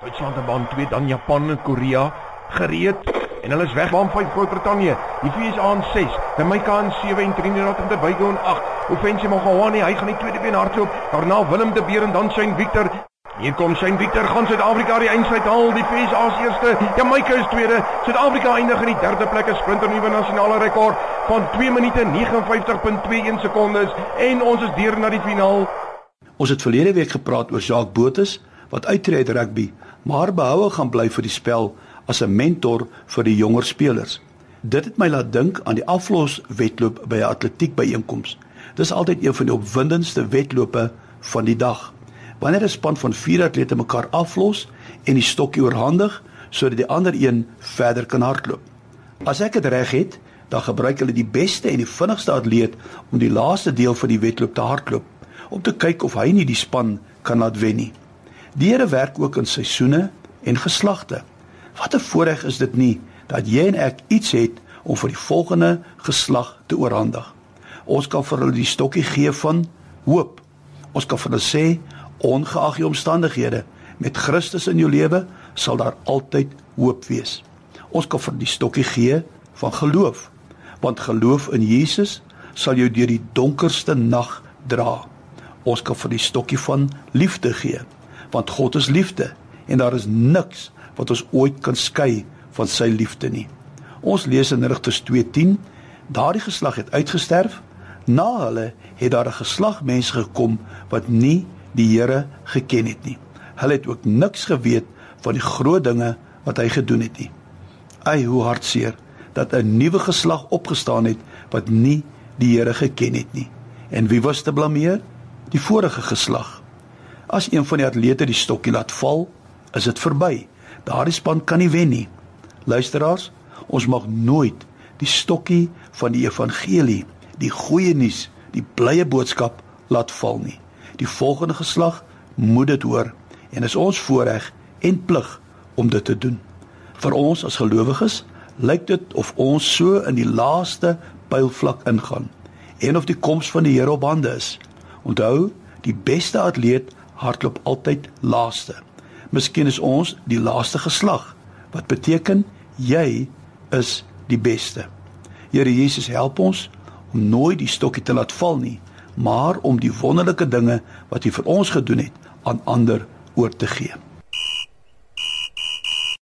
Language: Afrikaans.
Duitsland in baan 2, dan Japan en Korea gereed en hulle is weg baan 5 Groot-Brittanje. Die VSA in 6, Jamaica in 7 en Trinidad en Tobago in 8. Offensie Mogawani, hy gaan die tweede been hardloop. Daarna Willem de Beer en dan Shane Victor. Hier kom Shane Victor, gaan Suid-Afrika die eindstryd haal. Die VSA is eerste, Jamaica is tweede. Suid-Afrika eindig in die derde plek, 'n sprinter nuwe nasionale rekord van 2 minute 59.21 sekondes en ons is deur na die finaal. Ons het verlede week gepraat oor Jacques Botha wat uittreë uit rugby, maar behoue gaan bly vir die spel as 'n mentor vir die jonger spelers. Dit het my laat dink aan die aflos wedloop by 'n atletiek byeenkoms. Dis altyd een van die opwindendste wedlope van die dag. Wanneer 'n span van 4 atlete mekaar aflos en die stokkie oorhandig sodat die ander een verder kan hardloop. As ek dit reg het, dan gebruik hulle die beste en die vinnigste atleet om die laaste deel van die wedloop te hardloop om te kyk of hy nie die span kan laat wen nie. Die Here werk ook in seisoene en geslagte. Wat 'n voorreg is dit nie dat jy en ek iets het om vir die volgende geslag te oorhandig. Ons kan vir hulle die stokkie gee van hoop. Ons kan vir hulle sê ongeag die omstandighede met Christus in jou lewe sal daar altyd hoop wees. Ons kan vir die stokkie gee van geloof want geloof in Jesus sal jou deur die donkerste nag dra. Ons kan vir die stokkie van liefde gee want God is liefde en daar is niks wat ons ooit kan skei van sy liefde nie. Ons lees in Rigters 2:10, daardie geslag het uitgesterf, na hulle het daar 'n geslag mense gekom wat nie die Here geken het nie. Hulle het ook niks geweet van die groot dinge wat hy gedoen het nie. Ai hoe hartseer dat 'n nuwe geslag opgestaan het wat nie die Here geken het nie. En wie was te blameer? Die vorige geslag. As een van die atlete die stokkie laat val, is dit verby. Daardie span kan nie wen nie. Luisteraars, ons mag nooit die stokkie van die evangelie, die goeie nuus, die blye boodskap laat val nie. Die volgende geslag moet dit hoor en is ons voorreg en plig om dit te doen. Vir ons as gelowiges lyk dit of ons so in die laaste pylvlak ingaan en of die koms van die Here op hande is. Onthou, die beste atleet hardloop altyd laaste. Miskien is ons die laaste geslag wat beteken jy is die beste. Here Jesus help ons om nooit die stokkie te laat val nie, maar om die wonderlike dinge wat hy vir ons gedoen het aan ander oor te gee.